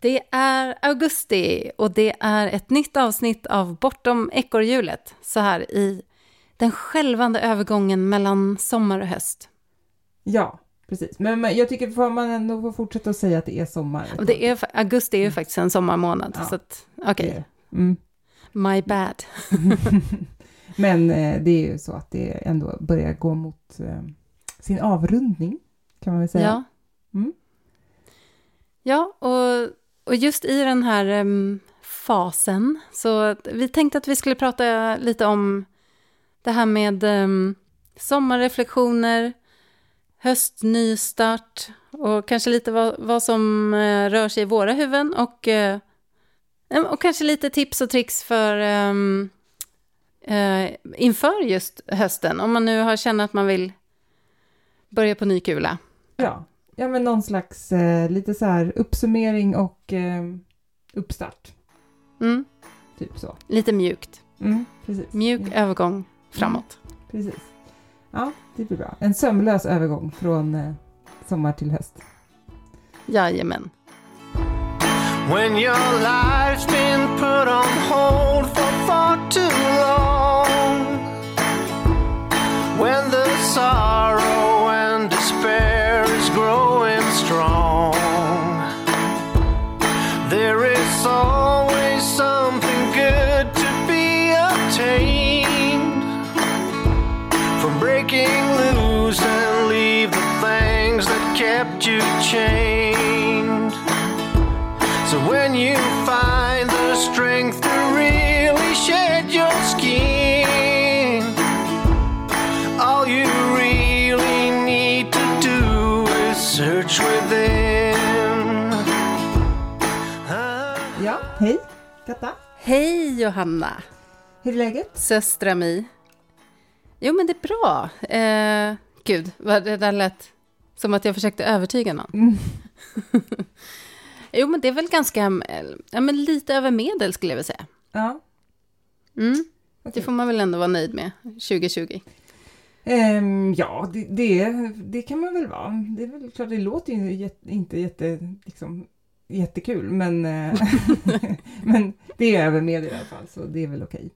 Det är augusti och det är ett nytt avsnitt av Bortom ekorrhjulet. Så här i den skälvande övergången mellan sommar och höst. Ja, precis. Men jag tycker får man ändå får fortsätta att säga att det är sommar. Det är, augusti är ju faktiskt en sommarmånad, Ja. så att, okej, Det- Mm. my bad. Men eh, det är ju så att det ändå börjar gå mot eh, sin avrundning, kan man väl säga. Ja. Mm. Ja, och, och just i den här um, fasen, så vi tänkte att vi skulle prata lite om det här med um, sommarreflektioner, höstnystart och kanske lite vad, vad som uh, rör sig i våra huvuden och, uh, och kanske lite tips och tricks för um, uh, inför just hösten, om man nu har känner att man vill börja på ny kula. Ja ja, men någon slags eh, lite så här uppsummering och eh, uppstart, Mm, typ så. lite mjukt. Mm, precis. Mjuk Mm. övergång framåt. Precis. Ja, det blir bra. En sömlös övergång från eh, sommar till höst. Jajamän. When your life's been put on hold for far too long. When the sorrow hej Katta. Hej Johanna, Hur är läget? söstra Mi. Jo men det är bra. Eh, gud, vad det där lät som att jag försökte övertyga någon. Mm. Jo men det är väl ganska, eh, ja men lite över medel skulle jag vilja säga. Ja. Mm, det okej. får man väl ändå vara nöjd med 2020. Ehm, ja, det, det, det kan man väl vara. Det är väl klart, det låter ju inte jätte, liksom, jättekul, men, eh, men det är över med i alla fall, så det är väl okej.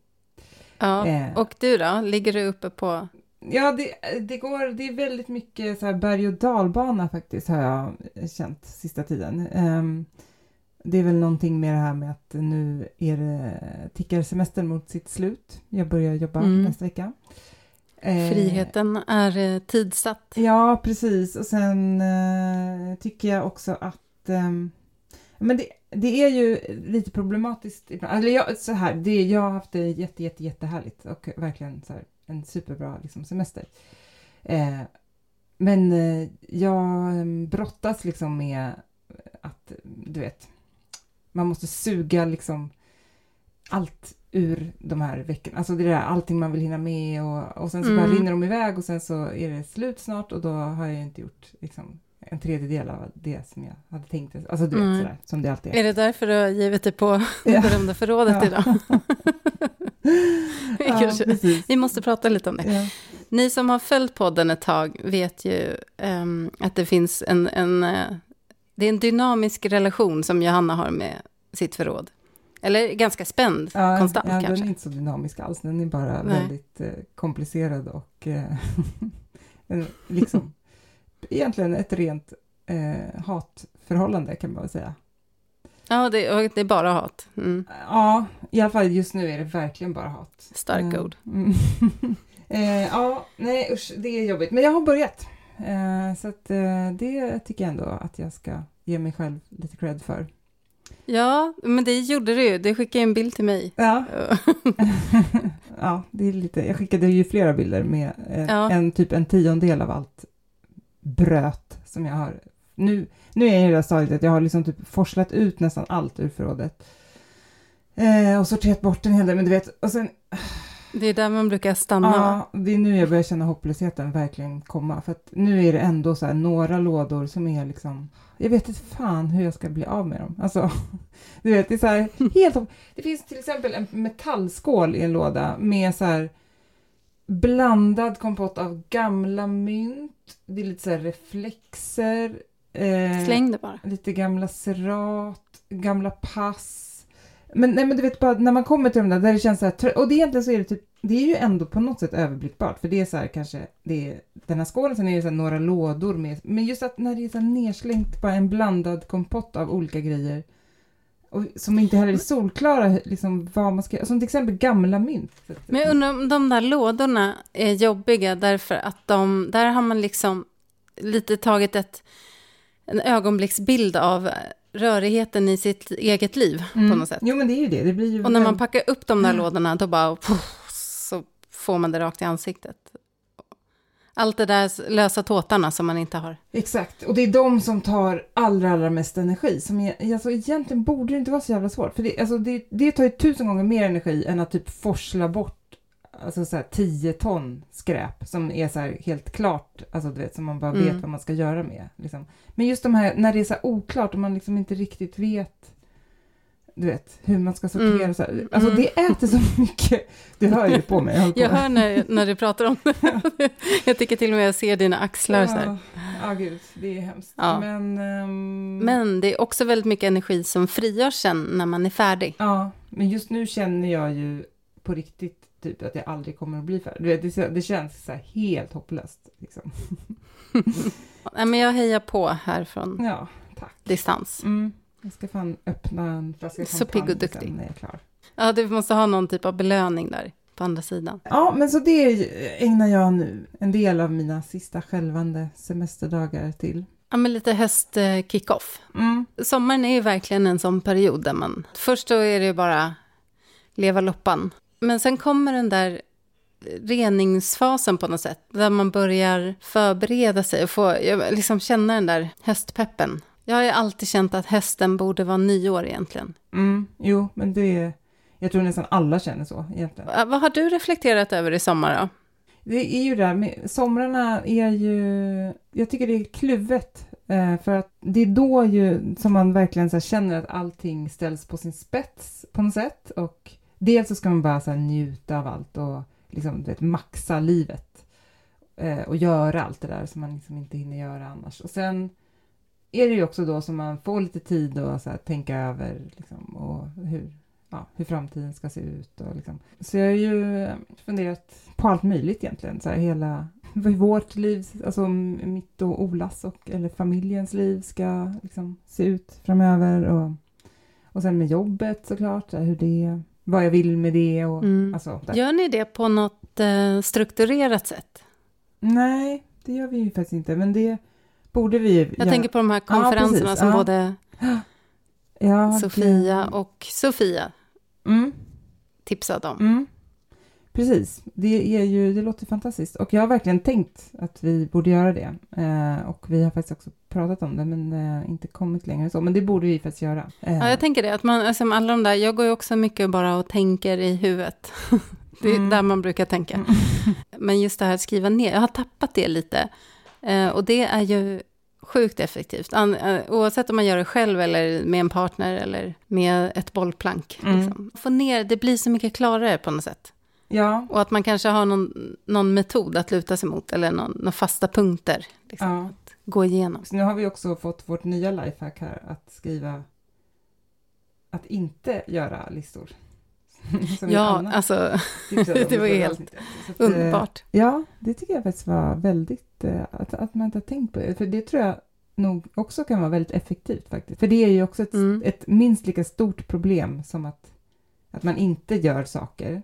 Ja, Eh. och du då? Ligger du uppe på... Ja, det, det, går, det är väldigt mycket så här berg och dalbana faktiskt, har jag känt sista tiden. Ehm, det är väl någonting med det här med att nu är det, tickar semestern mot sitt slut. Jag börjar jobba Mm. nästa vecka. Eh, Friheten är eh, tidsatt. Ja, precis. Och sen eh, tycker jag också att ehm, men det, det är ju lite problematiskt ibland. Eller jag, så här, det, jag har haft det jätte, jätte, jättehärligt och verkligen så här, en superbra liksom, semester. Eh, men eh, jag eh, brottas liksom med att, du vet, man måste suga liksom allt ur de här veckorna. Alltså det där allting man vill hinna med och, och sen så bara Mm. rinner de iväg och sen så är det slut snart och då har jag inte gjort liksom, en tredjedel av det som jag hade tänkt. Alltså du vet Mm. sådär, som det alltid är. Är det därför du har givit dig på Ja. det berömda förrådet Ja. idag? Vi ja, kanske-. Vi måste prata lite om det. Ja. Ni som har följt podden ett tag vet ju ehm, att det finns en, en, eh, det är en dynamisk relation som Johanna har med sitt förråd. Eller ganska spänd, Ja, konstant ja, Den kanske. är inte så dynamisk alls, den är bara Nej. väldigt eh, komplicerad och en- liksom egentligen ett rent eh, hatförhållande kan man väl säga. Ja, det, det är bara hat. Mm. Ja, i alla fall just nu är det verkligen bara hat. Starka Eh, ord. Mm. eh, ja, nej usch, det är jobbigt. Men jag har börjat. Eh, så att, eh, det tycker jag ändå att jag ska ge mig själv lite cred för. Ja, men det gjorde du ju. Du skickade en bild till mig. Ja, ja det är lite, jag skickade ju flera bilder med eh, Ja. en typ en tiondel av allt bröt som jag har. Nu, nu är jag i det här stadiet att jag har liksom typ forslat ut nästan allt ur förrådet. Eh, och sorterat bort en hel del, men du vet, och sen Det är där man brukar stanna. Ja, det är nu jag börjar känna hopplösheten verkligen komma. För att nu är det ändå så här några lådor som är liksom... Jag vet inte fan hur jag ska bli av med dem. Alltså, du vet, det är så här helt... Det finns till exempel en metallskål i en låda med så här blandad kompott av gamla mynt. Det är lite så reflexer. Eh, Släng det bara. lite gamla serat, gamla pass. Men, nej, men du vet bara när man kommer till de där, där det känns så här, och det egentligen så är det typ, det är ju ändå på något sätt överblickbart, för det är så här kanske, det är den här skålen, sen är det så några lådor med, men just att när det är så här nerslängt bara en blandad kompott av olika grejer, och som inte heller är solklara, liksom vad man ska, som till exempel gamla mynt. Men jag undrar om de där lådorna är jobbiga därför att de, där har man liksom lite tagit ett, en ögonblicksbild av rörigheten i sitt eget liv på något sätt. Jo men det är ju det, det blir ju Och när man packar upp de där Mm. lådorna, då bara puff, så får man det rakt i ansiktet. Allt det där lösa tåtarna som man inte har. Exakt, och det är de som tar allra, allra mest energi. Som är, alltså, egentligen borde det inte vara så jävla svårt, för det, alltså, det, det tar ju tusen gånger mer energi än att typ forsla bort alltså, så här, 10 ton skräp som är så här, helt klart, alltså, du vet, som man bara Mm. vet vad man ska göra med. Liksom. Men just de här, när det är så här oklart och man liksom inte riktigt vet du vet, hur man ska sortera. Mm. Så här. Alltså Mm. det äter så mycket. Du hör ju på mig. på. Jag hör när, när du pratar om det. Jag tycker till och med jag ser dina axlar så här. Ja, gud, det är hemskt. Ja. Men, ehm, Men det är också väldigt mycket energi som frigörs sen när man är färdig. Ja, men just nu känner jag ju på riktigt typ att jag aldrig kommer att bli färdig. Du vet, det, det känns så helt hopplöst. Liksom. Nej, men jag hejar på här från Ja, distans. Mm. Jag ska fan öppna en flaska Så pigg och duktig. sen när jag är klar. Ja, du måste ha någon typ av belöning där på andra sidan. Ja, men så det ägnar jag nu en del av mina sista skälvande semesterdagar till. Ja, men lite höst-kick-off. Mm. Sommaren är ju verkligen en sån period där man... Först då är det ju bara leva loppan. Men sen kommer den där reningsfasen på något sätt. Där man börjar förbereda sig och få liksom känna den där höstpeppen. Jag har ju alltid känt att hösten borde vara nyår egentligen. Mm. Jo, men det... Jag tror nästan alla känner så egentligen. Vad har du reflekterat över i sommar då? Det är ju det här med, somrarna är ju, jag tycker det är kluvet. Eh, för att det är då ju som man verkligen så känner att allting ställs på sin spets på något sätt. Och dels så ska man bara så njuta av allt och liksom, du vet, maxa livet. Eh, och göra allt det där som man liksom inte hinner göra annars. Och sen är det ju också då som man får lite tid att så här, tänka över liksom, och hur, ja, hur framtiden ska se ut. Och, liksom. Så jag har ju funderat på allt möjligt egentligen. Så här, hela vårt liv, alltså mitt och Olas och eller familjens liv ska liksom, se ut framöver. Och, och sen med jobbet såklart, så här, hur det, vad jag vill med det. Och, Mm. alltså. Gör ni det på något eh, strukturerat sätt? Nej, det gör vi ju faktiskt inte. Men det borde vi ju Jag tänker på de här konferenserna precis, som ja. både ja, Sofia det- och Sofia Mm. tipsade om. Mm. Precis, det, är ju, det låter fantastiskt. Och jag har verkligen tänkt att vi borde göra det. Eh, och vi har faktiskt också pratat om det, men eh, inte kommit längre än så. Men det borde vi faktiskt göra. Eh, Ja, jag tänker det. Att man, alltså, alla de där, jag går ju också mycket bara och tänker i huvudet. det är Mm. där man brukar tänka. Mm. Men just det här att skriva ner, jag har tappat det lite. Eh, och det är ju sjukt effektivt. An, eh, oavsett om man gör det själv eller med en partner eller med ett bollplank. Mm. Liksom. Få ner, det blir så mycket klarare på något sätt. Ja, Och att man kanske har någon, någon metod att luta sig mot eller någon, några fasta punkter. Liksom, ja. Att gå igenom. Så nu har vi också fått vårt nya lifehack här, att skriva att inte göra listor. Ja, alltså det var helt att, eh, underbart. Ja, det tycker jag faktiskt var väldigt, eh, att, att man inte har tänkt på det. För det tror jag nog också kan vara väldigt effektivt faktiskt. För det är ju också ett, Mm. ett minst lika stort problem som att, att man inte gör saker.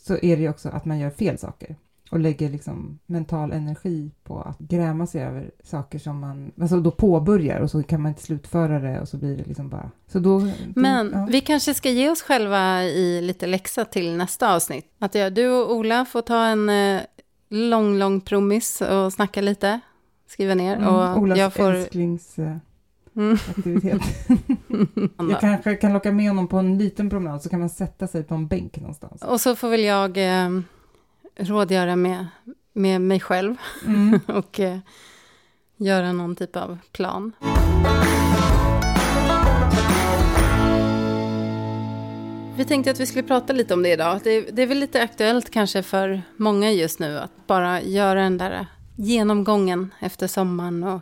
Så är det ju också att man gör fel saker. Och lägger liksom mental energi på att gräma sig över saker som man alltså då påbörjar och så kan man inte slutföra det och så blir det liksom bara... Så då, Men ja. vi kanske ska ge oss själva i lite läxa till nästa avsnitt. Att jag, du och Ola får ta en eh, lång, lång promis och snacka lite. Skriva ner. Mm, och Olas jag får... älsklingsaktivitet. Mm. Jag kanske kan locka med honom på en liten promenad så kan man sätta sig på en bänk någonstans. Och så får väl jag eh, rådgöra med, med mig själv Mm. och eh, göra någon typ av plan. Vi tänkte att vi skulle prata lite om det idag. Det, det är väl lite aktuellt kanske för många just nu att bara göra den där genomgången efter sommaren och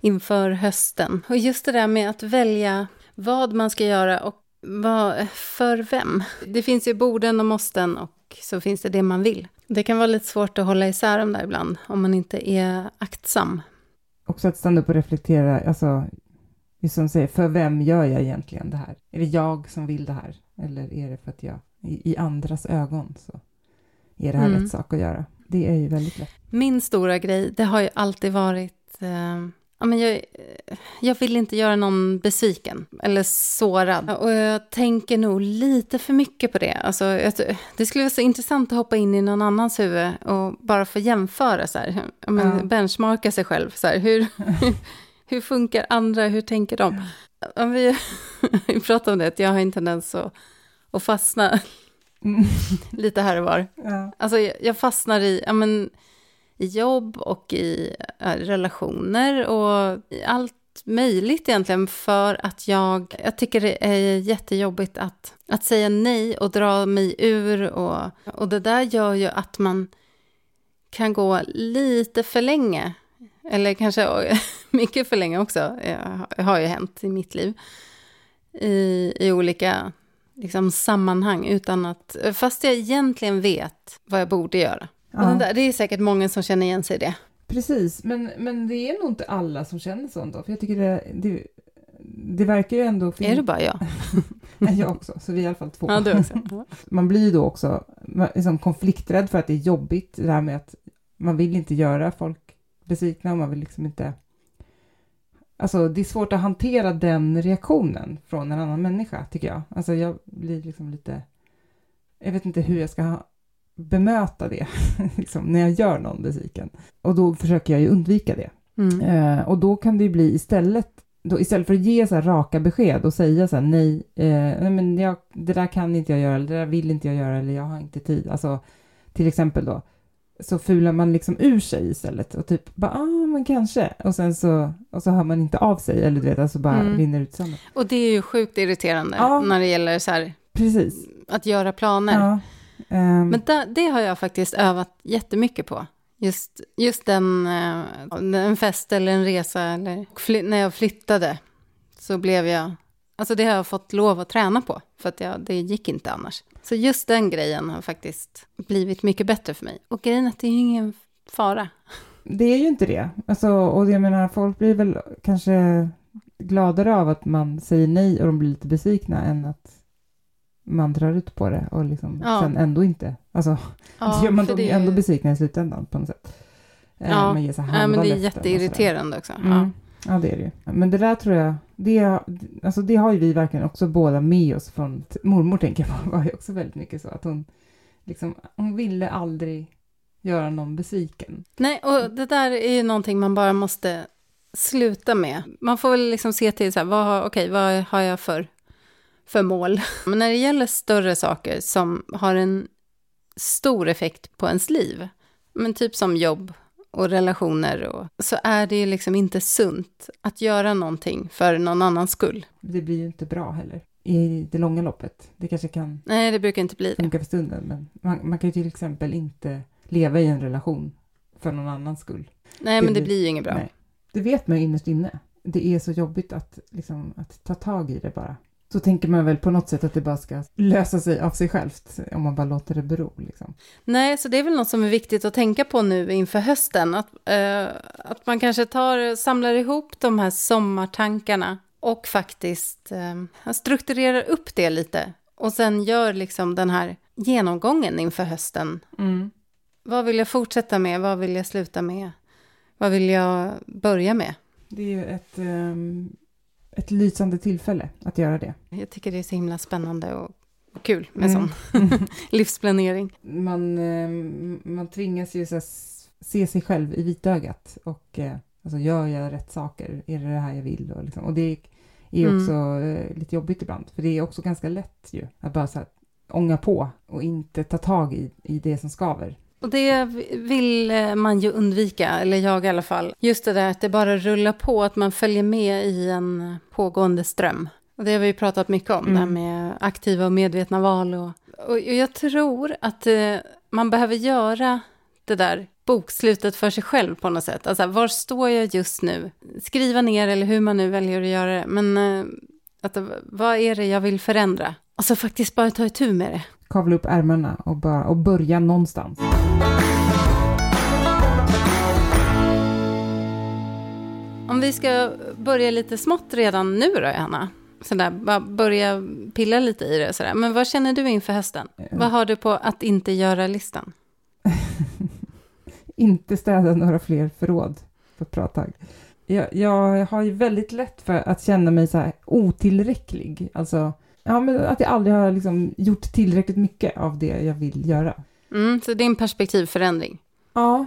inför hösten. Och just det där med att välja vad man ska göra och vad, för vem. Det finns ju borden och måsten och så finns det det man vill. Det kan vara lite svårt att hålla isär dem där ibland om man inte är aktsam. Också att stanna upp och reflektera, alltså, just som säger, för vem gör jag egentligen det här? Är det jag som vill det här? Eller är det för att jag, i, i andras ögon, så är det här Mm. rätt sak att göra? Det är ju väldigt lätt. Min stora grej, det har ju alltid varit... Eh, ja, men jag, jag vill inte göra någon besviken eller sårad. Och jag tänker nog lite för mycket på det. Alltså, jag, det skulle vara så intressant att hoppa in i någon annans huvud och bara få jämföra, så här, men, Ja. benchmarka sig själv. Så här, hur, hur funkar andra, hur tänker de? Ja, vi, vi pratade om det, att jag har en tendens att, att fastna Mm. lite här och var. Ja. Alltså jag, jag fastnar i, ja, men, i jobb och i eh, relationer och i allt möjligt egentligen för att jag, jag tycker det är jättejobbigt att, att säga nej och dra mig ur och, och det där gör ju att man kan gå lite för länge. Eller kanske mycket för länge också, eh, det har ju hänt i mitt liv. I, i olika liksom, sammanhang utan att, fast jag egentligen vet vad jag borde göra. Ja. där, det är säkert många som känner igen sig i det. Precis, men, men det är nog inte alla som känner så ändå, för jag tycker det, det, det verkar ju ändå Är det bara jag? Nej, jag också, så vi är i alla fall två. Ja, du också. Man blir ju då också liksom konflikträdd för att det är jobbigt, det här med att man vill inte göra folk besvikna och man vill liksom inte... Alltså det är svårt att hantera den reaktionen från en annan människa, tycker jag. Alltså jag blir liksom lite... Jag vet inte hur jag ska bemöta det, liksom, när jag gör någon besviken. Och då försöker jag ju undvika det. Mm. Eh, och då kan det ju bli istället, då, istället för att ge så här raka besked och säga så här nej, eh, nej men jag, det där kan inte jag göra, eller det där vill inte jag göra, eller jag har inte tid. Alltså, till exempel då, så fular man liksom ur sig istället och typ bara, ah, men kanske. Och sen så, och så hör man inte av sig, eller du vet, alltså bara Mm. rinner ut samma. Och det är ju sjukt irriterande Ja. när det gäller så här, Precis. att göra planer. Ja. Ehm, Men da, det har jag faktiskt övat jättemycket på. Just, just den, eh, en fest eller en resa eller fly, när jag flyttade så blev jag, alltså det har jag fått lov att träna på för att jag, det gick inte annars. Så just den grejen har faktiskt blivit mycket bättre för mig. Och grejen är att det är ju ingen fara. Det är ju inte det. Alltså, och jag menar, folk blir väl kanske gladare av att man säger nej och de blir lite besvikna än att man drar ut på det och liksom Ja. sen ändå inte. Alltså, så gör man dem det ändå besvikna i slutändan på något sätt. Eh, Ja. man ger här Ja, men det är jätteirriterande också. Ja. Mm. Ja, det är det ju. Men det där tror jag, det, alltså det har ju vi verkligen också båda med oss från mormor, tänker jag var ju också väldigt mycket så att hon liksom, hon ville aldrig göra någon besviken. Nej, och det där är ju någonting man bara måste sluta med. Man får väl liksom se till så här, vad, har- okej, vad har jag för, för mål? Men när det gäller större saker som har en stor effekt på ens liv, men typ som jobb och relationer, och, så är det ju liksom inte sunt att göra någonting för någon annans skull. Det blir ju inte bra heller i det långa loppet. Det kanske kan Nej, det brukar inte bli det. funka för stunden, men man, man kan ju till exempel inte leva i en relation för någon annans skull. Nej, det men det blir- blir ju inget bra. Nej. Det vet man ju innerst inne. Det är så jobbigt att, liksom, att ta tag i det bara. Så tänker man väl på något sätt att det bara ska lösa sig av sig självt om man bara låter det bero. Liksom. Nej, så det är väl något som är viktigt att tänka på nu inför hösten. Att, eh, att man kanske tar, samlar ihop de här sommartankarna och faktiskt eh, strukturerar upp det lite. Och sen gör liksom den här genomgången inför hösten. Vad vill jag fortsätta med? Vad vill jag sluta med? Vad vill jag börja med? Det är ju ett, ehm, ett lysande tillfälle att göra det. Jag tycker det är så himla spännande och kul med Mm. sån livsplanering. Man, ehm, man tvingas ju så se sig själv i vitögat och eh, alltså, gör jag rätt saker? Är det det här jag vill? Och, liksom, och det är Mm. också eh, lite jobbigt ibland, för det är också ganska lätt ju att bara så här, ånga på och inte ta tag i, i det som skaver. Och det vill eh, man ju undvika, eller jag i alla fall. Just det där att det bara rullar på, att man följer med i en pågående ström. Och det har vi ju pratat mycket om, Mm. det här med aktiva och medvetna val. Och, och jag tror att eh, man behöver göra det där bokslutet för sig själv på något sätt. Alltså, var står jag just nu? Skriva ner eller hur man nu väljer att göra det. Men eh, att, vad är det jag vill förändra? Och så faktiskt bara ta itu med det. Kavla upp ärmarna och, bara, och börja någonstans. Om vi ska börja lite smått redan nu då, Anna? Sådär, bara börja pilla lite i det. Sådär. Men vad känner du inför hösten? Vad har du på att inte göra-listan? inte städa några fler förråd på ett bra tag. Jag, jag har ju väldigt lätt för att känna mig så här otillräcklig. Alltså, ja, men att jag aldrig har liksom gjort tillräckligt mycket av det jag vill göra. Mm, så det är en perspektivförändring? Ja,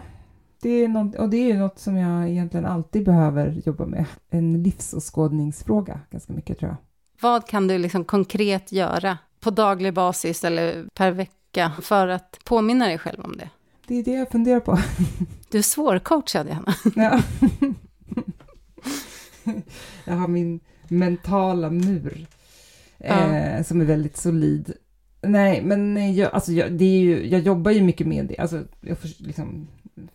det är något, och det är ju något som jag egentligen alltid behöver jobba med. En livsåskådningsfråga ganska mycket tror jag. Vad kan du liksom konkret göra på daglig basis eller per vecka för att påminna dig själv om det? Det är det jag funderar på. Du är svårcoachad, Johanna. Ja. jag har min mentala mur ja. eh, som är väldigt solid. Nej, men jag, alltså jag, det är ju, jag jobbar ju mycket med det. Alltså, jag liksom,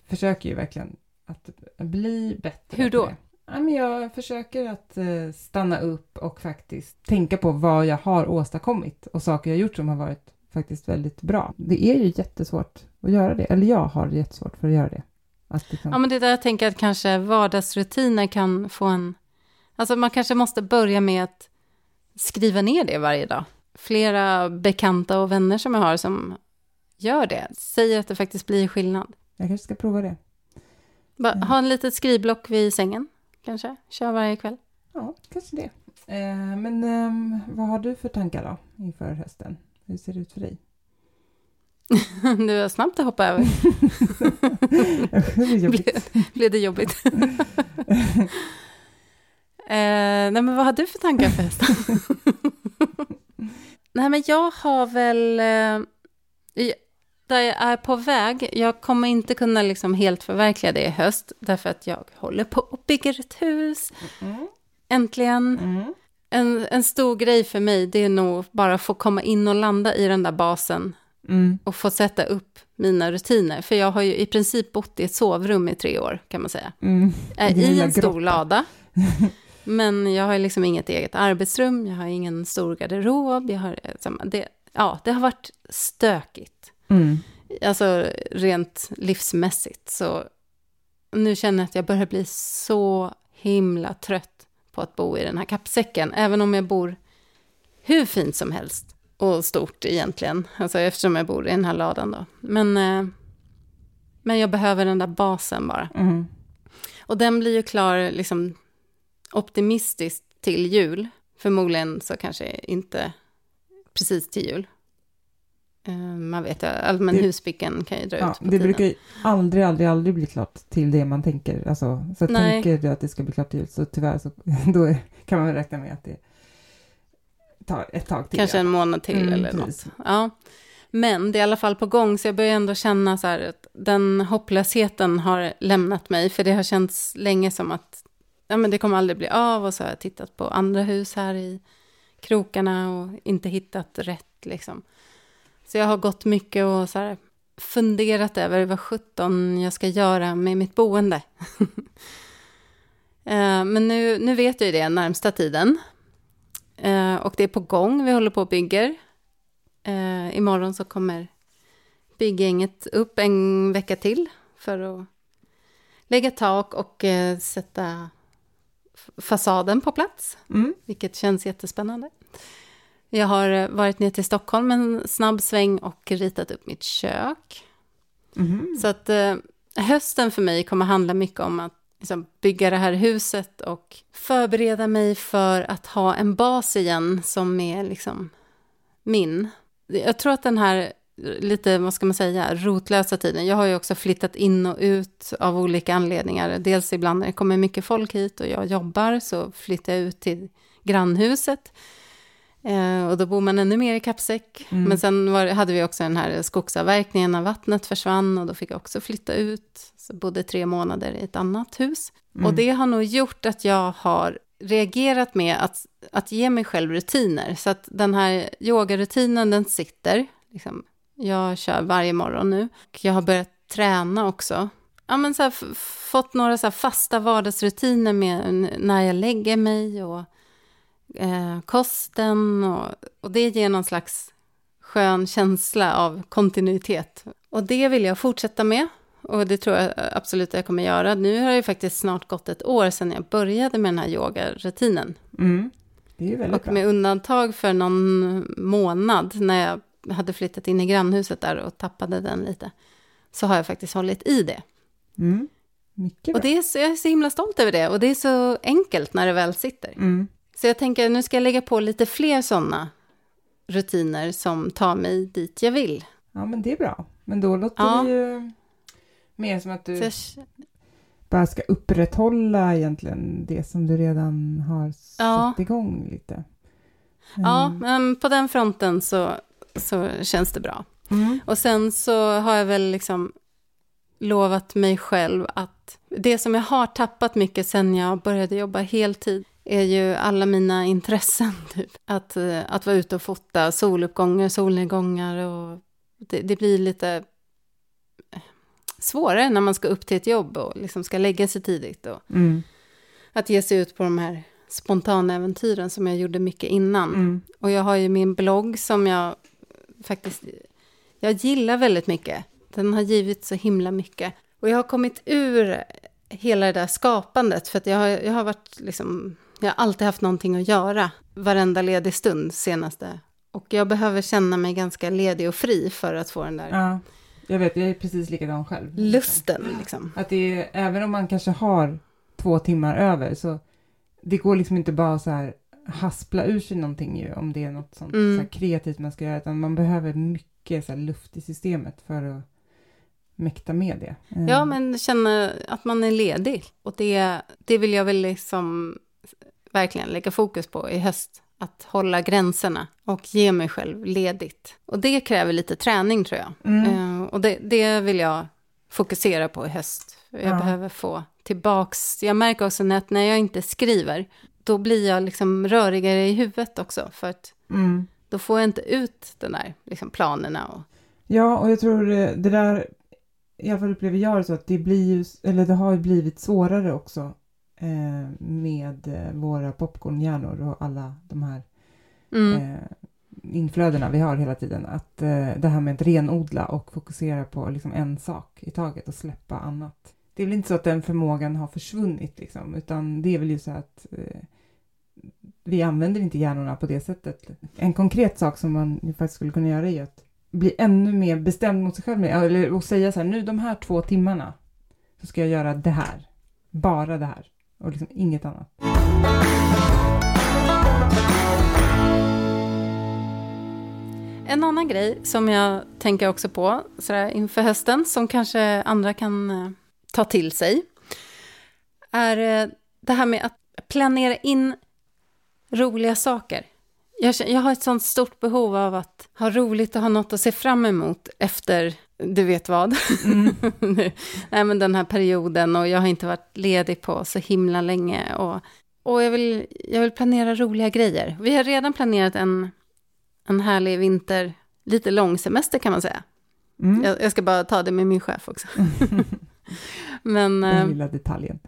försöker ju verkligen att bli bättre. Hur då? Ja, men jag försöker att eh, stanna upp och faktiskt tänka på vad jag har åstadkommit och saker jag gjort som har varit faktiskt väldigt bra. Det är ju jättesvårt att göra det, eller jag har jättesvårt för att göra det. Att liksom... Ja, men det är där jag tänker att kanske vardagsrutiner kan få en... Alltså man kanske måste börja med att skriva ner det varje dag. Flera bekanta och vänner som jag har som gör det, säger att det faktiskt blir skillnad. Jag kanske ska prova det. Bara, ha en litet skrivblock vid sängen, kanske? Kör varje kväll. Ja, kanske det. Eh, men eh, vad har du för tankar då inför hösten? Hur ser det ut för dig? du har snabbt att hoppa över. det blev, blev det jobbigt? eh, nej, men vad har du för tankar för hösten? nej, men jag har väl... Eh, där jag är på väg, jag kommer inte kunna liksom helt förverkliga det i höst, därför att jag håller på och bygger ett hus. Mm. Äntligen. Mm. En, en stor grej för mig, det är nog bara att få komma in och landa i den där basen. Mm. Och få sätta upp mina rutiner. För jag har ju i princip bott i ett sovrum i tre år, kan man säga. Mm. I en stor grotta. lada. Men jag har liksom inget eget arbetsrum, jag har ingen stor garderob, jag har, det, ja, det har varit stökigt. Mm. Alltså rent livsmässigt. Så nu känner jag att jag börjar bli så himla trött på att bo i den här kappsäcken. Även om jag bor hur fint som helst och stort egentligen. Alltså eftersom jag bor i den här ladan då. Men, eh, men jag behöver den där basen bara. Mm. Och den blir ju klar liksom optimistiskt till jul. Förmodligen så kanske inte precis till jul. Eh, man vet, allmän det, husbyggen kan ju dra ja, ut på Det tiden. brukar ju aldrig, aldrig, aldrig bli klart till det man tänker. Alltså, så Nej. tänker du att det ska bli klart till jul, så tyvärr så då kan man väl räkna med att det tar ett tag till. Kanske en månad till mm, eller precis. något. Ja. Men det är i alla fall på gång, så jag börjar ändå känna så här att den hopplösheten har lämnat mig, för det har känts länge som att ja, men det kommer aldrig bli av, och så har jag tittat på andra hus här i krokarna och inte hittat rätt liksom. Så jag har gått mycket och så här, funderat över vad sjutton jag ska göra med mitt boende. Eh, men nu, nu vet jag ju det närmsta tiden. Eh, och det är på gång, vi håller på och bygger. Uh, imorgon så kommer bygggänget upp en vecka till för att lägga tak och sätta fasaden på plats. Mm. Vilket känns jättespännande. Jag har eh, varit ner till Stockholm en snabb sväng och ritat upp mitt kök. Mm. Så att eh, hösten för mig kommer handla mycket om att liksom, bygga det här huset och förbereda mig för att ha en bas igen som är liksom min. Jag tror att den här lite, vad ska man säga, rotlösa tiden. Jag har ju också flyttat in och ut av olika anledningar. Dels ibland när det kommer mycket folk hit och jag jobbar så flyttar jag ut till grannhuset. Eh, och då bor man ännu mer i kappsäck. Mm. Men sen var, hade vi också den här skogsavverkningen när vattnet försvann och då fick jag också flytta ut. Så bodde tre månader i ett annat hus. Mm. Och det har nog gjort att jag har reagerat med att, att ge mig själv rutiner. Så att den här yogarutinen, den sitter. Liksom, jag kör varje morgon nu. Och jag har börjat träna också. Ja, men så här, fått några så fasta vardagsrutiner med när jag lägger mig och eh, kosten. Och, och det ger någon slags skön känsla av kontinuitet. Och det vill jag fortsätta med. Och det tror jag absolut att jag kommer göra. Nu har det ju faktiskt snart gått ett år sedan jag började med den här yogarutinen. Mm. Och bra. med undantag för någon månad när jag hade flyttat in i grannhuset där och tappade den lite. Så har jag faktiskt hållit i det. Mm. Mycket bra. Och det är så, jag är så himla stolt över det. Och det är så enkelt när det väl sitter. Mm. Så jag tänker nu ska jag lägga på lite fler sådana rutiner som tar mig dit jag vill. Ja, men det är bra. Men då låter Ja. det ju mer som att du jag, bara ska upprätthålla egentligen det som du redan har Ja. satt igång lite. ja, Mm. men på den fronten så, så känns det bra. Mm. Och sen så har jag väl liksom lovat mig själv att det som jag har tappat mycket sen jag började jobba heltid är ju alla mina intressen. Typ. Att, eh, att vara ute och fota soluppgångar, solnedgångar och det, det blir lite eh, svårare när man ska upp till ett jobb och liksom ska lägga sig tidigt. Och Mm. att ge sig ut på de här spontana äventyren som jag gjorde mycket innan. Mm. Och jag har ju min blogg som jag faktiskt, jag gillar väldigt mycket. Den har givit så himla mycket. Och jag har kommit ur hela det där skapandet för att jag har, jag har varit liksom, jag har alltid haft någonting att göra varenda ledig stund senaste. Och jag behöver känna mig ganska ledig och fri för att få den där Ja, jag vet, jag är precis likadan själv. lusten liksom. Att det är, även om man kanske har två timmar över så det går liksom inte bara så här haspla ur sig någonting ju om det är något sånt Mm. så kreativt man ska göra utan man behöver mycket så här luft i systemet för att mäkta med det. Eh, Ja, men känna att man är ledig. Och det, det vill jag väl liksom verkligen lägga fokus på i höst. Att hålla gränserna och ge mig själv ledigt. Och det kräver lite träning tror jag. Mm. Eh, och det, det vill jag fokusera på i höst. Jag Ja. behöver få tillbaks, jag märker också att när jag inte skriver, då blir jag liksom rörigare i huvudet också. För att Mm. då får jag inte ut den där liksom planerna. Och, Ja, och jag tror eh, det där, i alla fall upplever jag det så att det blir ju, eller det har ju blivit svårare också med eh, våra popcornhjärnor och alla de här mm, eh, inflödena vi har hela tiden. Att eh, det här med att renodla och fokusera på liksom en sak i taget och släppa annat. Det är väl inte så att den förmågan har försvunnit liksom, utan det är väl ju så att eh, vi använder inte hjärnorna på det sättet. En konkret sak som man faktiskt skulle kunna göra är att bli ännu mer bestämd mot sig själv, eller och säga så här, nu de här två timmarna så ska jag göra det här, bara det här och liksom inget annat. En annan grej som jag tänker också på sådär inför hösten, som kanske andra kan eh, ta till sig, är eh, det här med att planera in roliga saker. Jag, jag har ett sånt stort behov av att ha roligt och ha något att se fram emot efter, du vet vad, Mm. Nej, men den här perioden och jag har inte varit ledig på så himla länge. Och, och jag, vill, jag vill planera roliga grejer. Vi har redan planerat en, en härlig vinter, lite lång semester kan man säga. Mm. Jag, jag ska bara ta det med min chef också. Men, eh, Den lilla detaljen.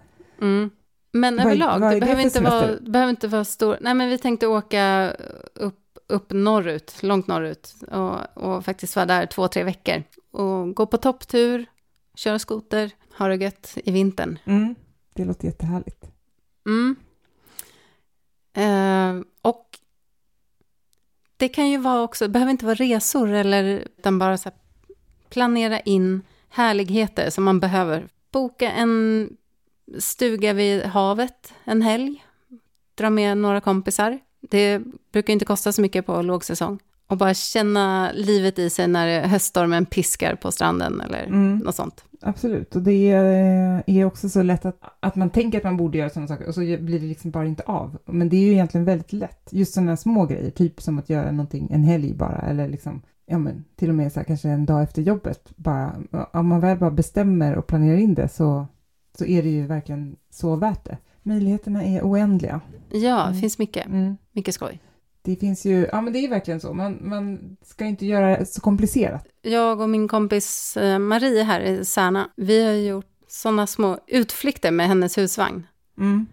mm. men Vad är- överlag, vad är det, det behöver inte vara, behöver inte vara stor... Nej, men vi tänkte åka upp, upp norrut, långt norrut. Och, och faktiskt vara där två, tre veckor. Och gå på topptur, köra skoter, ha det gött i vintern. Mm. Det låter jättehärligt. Mm. Eh, och det kan ju vara också, det behöver inte vara resor eller utan bara så planera in härligheter som man behöver. Boka en stuga vid havet en helg, dra med några kompisar. Det brukar inte kosta så mycket på lågsäsong. Och bara känna livet i sig när höststormen piskar på stranden eller Mm. något sånt. Absolut, och det är, också så lätt att, att man tänker att man borde göra sådana saker och så blir det liksom bara inte av. Men det är ju egentligen väldigt lätt. Just sådana små grejer, typ som att göra någonting en helg bara, eller liksom, ja men till och med så här, kanske en dag efter jobbet. Bara, om man väl bara bestämmer och planerar in det så, så är det ju verkligen så värt det. Möjligheterna är oändliga. Ja, det Mm. finns mycket, Mm. mycket skoj. Det finns ju, ja men det är verkligen så, man, man ska inte göra det så komplicerat. Jag och min kompis eh, Marie här i Särna, vi har gjort sådana små utflykter med hennes husvagn. Mm.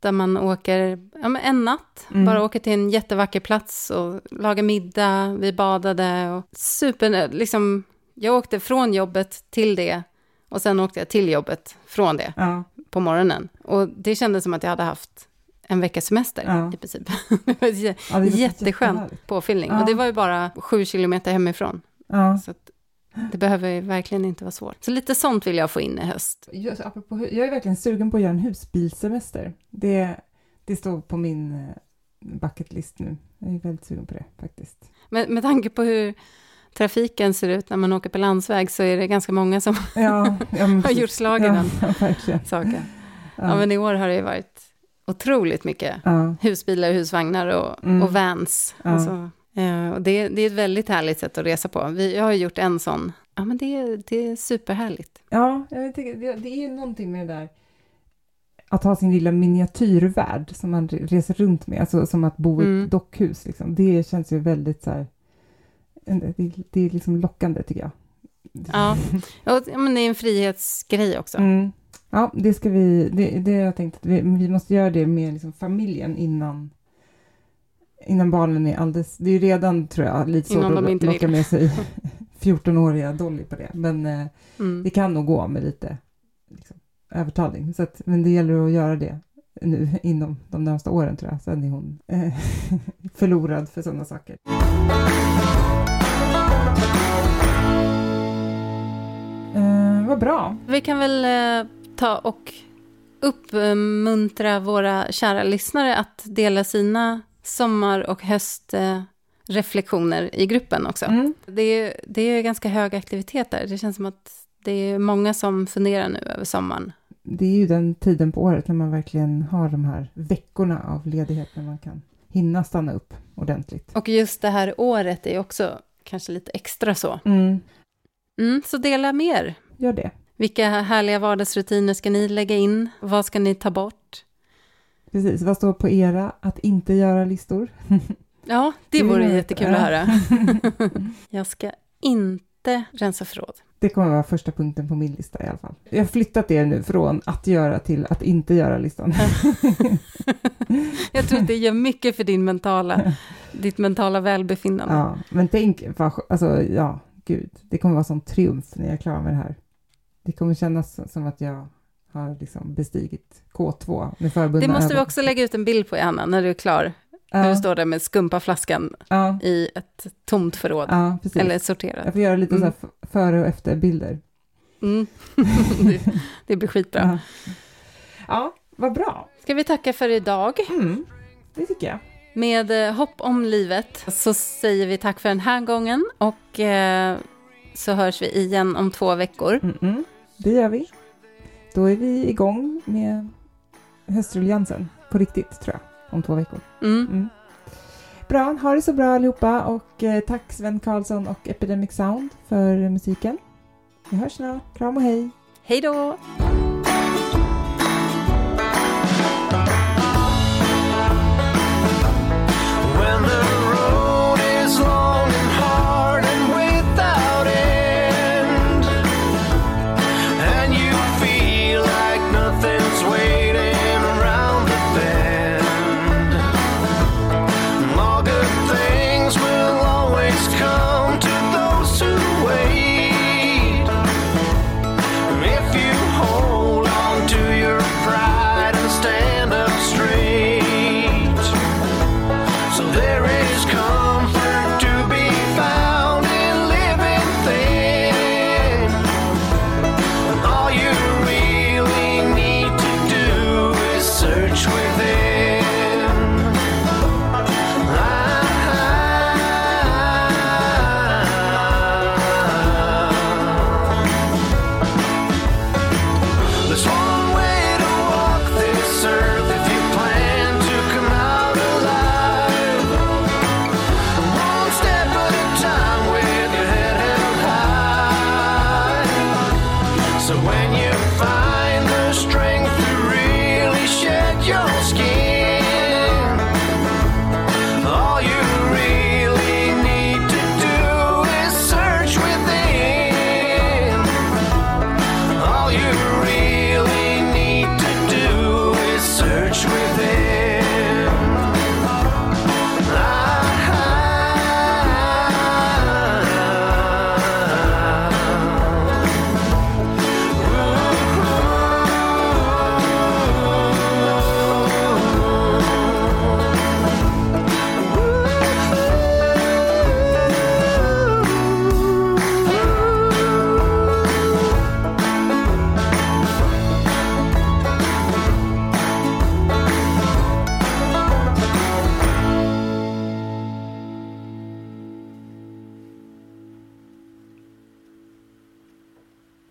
Där man åker ja, men en natt, Mm. bara åker till en jättevacker plats och lagar middag, vi badade och super, liksom, jag åkte från jobbet till det och sen åkte jag till jobbet från det Ja, på morgonen. Och det kändes som att jag hade haft en veckas semester Ja. i princip. Ja jättehärligt. påfyllning. Ja. Och det var ju bara sju kilometer hemifrån. Ja. Så det behöver ju verkligen inte vara svårt. Så lite sånt vill jag få in i höst. Apropå, hu- jag är verkligen sugen på att göra en husbilsemester. Det, det står på min eh, bucket list nu. Jag är väldigt sugen på det faktiskt. Men med tanke på hur trafiken ser ut när man åker på landsväg så är det ganska många som Ja, har gjort slag i den saken. Ja. Ja. men i år har det ju varit otroligt mycket Ja. husbilar, husvagnar och, Mm. och vans. Ja. Alltså, eh, och det, det är ett väldigt härligt sätt att resa på. Vi, jag har gjort en sån. Ja, men det, är- det är superhärligt. Ja, jag tycker, det, det är ju någonting med det där att ha sin lilla miniatyrvärld som man re- reser runt med, alltså som att bo i Mm. ett dockhus. Liksom. Det känns ju väldigt så här, det, det är liksom lockande tycker jag. Ja, och, men det är en frihetsgrej också. Mm. Ja, det ska vi, det, det jag tänkt att vi, vi måste göra det med liksom familjen innan innan barnen är alldeles, det är ju redan tror jag lite svårt Innan de att inte med sig 14-åriga Dolly på det, men eh, Mm. det kan nog gå med lite liksom, övertalning. Så att, men det gäller att göra det nu inom de närmsta åren tror jag. Sen är hon eh, förlorad för sådana saker. Eh, vad bra. Vi kan väl eh, ta och uppmuntra våra kära lyssnare att dela sina sommar och höstreflektioner i gruppen också. Mm. Det är, det är ganska hög aktivitet där. Det känns som att det är många som funderar nu över sommaren. Det är ju den tiden på året när man verkligen har de här veckorna av ledighet när man kan hinna stanna upp ordentligt. Och just det här året är också kanske lite extra så. Mm. Mm, så dela mer. Gör det. Vilka härliga vardagsrutiner ska ni lägga in? Vad ska ni ta bort? Precis, vad står på era att inte göra-listor? Ja, det vore jättekul att höra. Jag ska inte rensa förråd. Det kommer vara första punkten på min lista i alla fall. Jag har flyttat det nu från att göra till att inte göra-listan. Jag tror att det gör mycket för din mentala, ditt mentala välbefinnande. ja, men tänk, alltså ja, gud, det kommer vara sån triumf när jag är klar med det här. Det kommer kännas som att jag har liksom bestigit K2 med förbundna Det måste vi ögon. också lägga ut en bild på, Anna, när du är klar. När du Ja, står där med skumpaflaskan ja, i ett tomt förråd. ja. Eller Jag sorterat. får göra lite Mm. så före och efter-bilder. Mm. det, det blir skitbra. Ja. ja, vad bra. Ska vi tacka för idag? Mm, det tycker jag. Med eh, hopp om livet så säger vi tack för den här gången och eh, så hörs vi igen om två veckor. Mm-mm, det gör vi. Då är vi igång med höstruljansen på riktigt, tror jag, om två veckor. Mm. Mm. Bra, ha det så bra allihopa och eh, tack Sven Karlsson och Epidemic Sound för musiken. Vi hörs snart. Kram och hej! Hej då!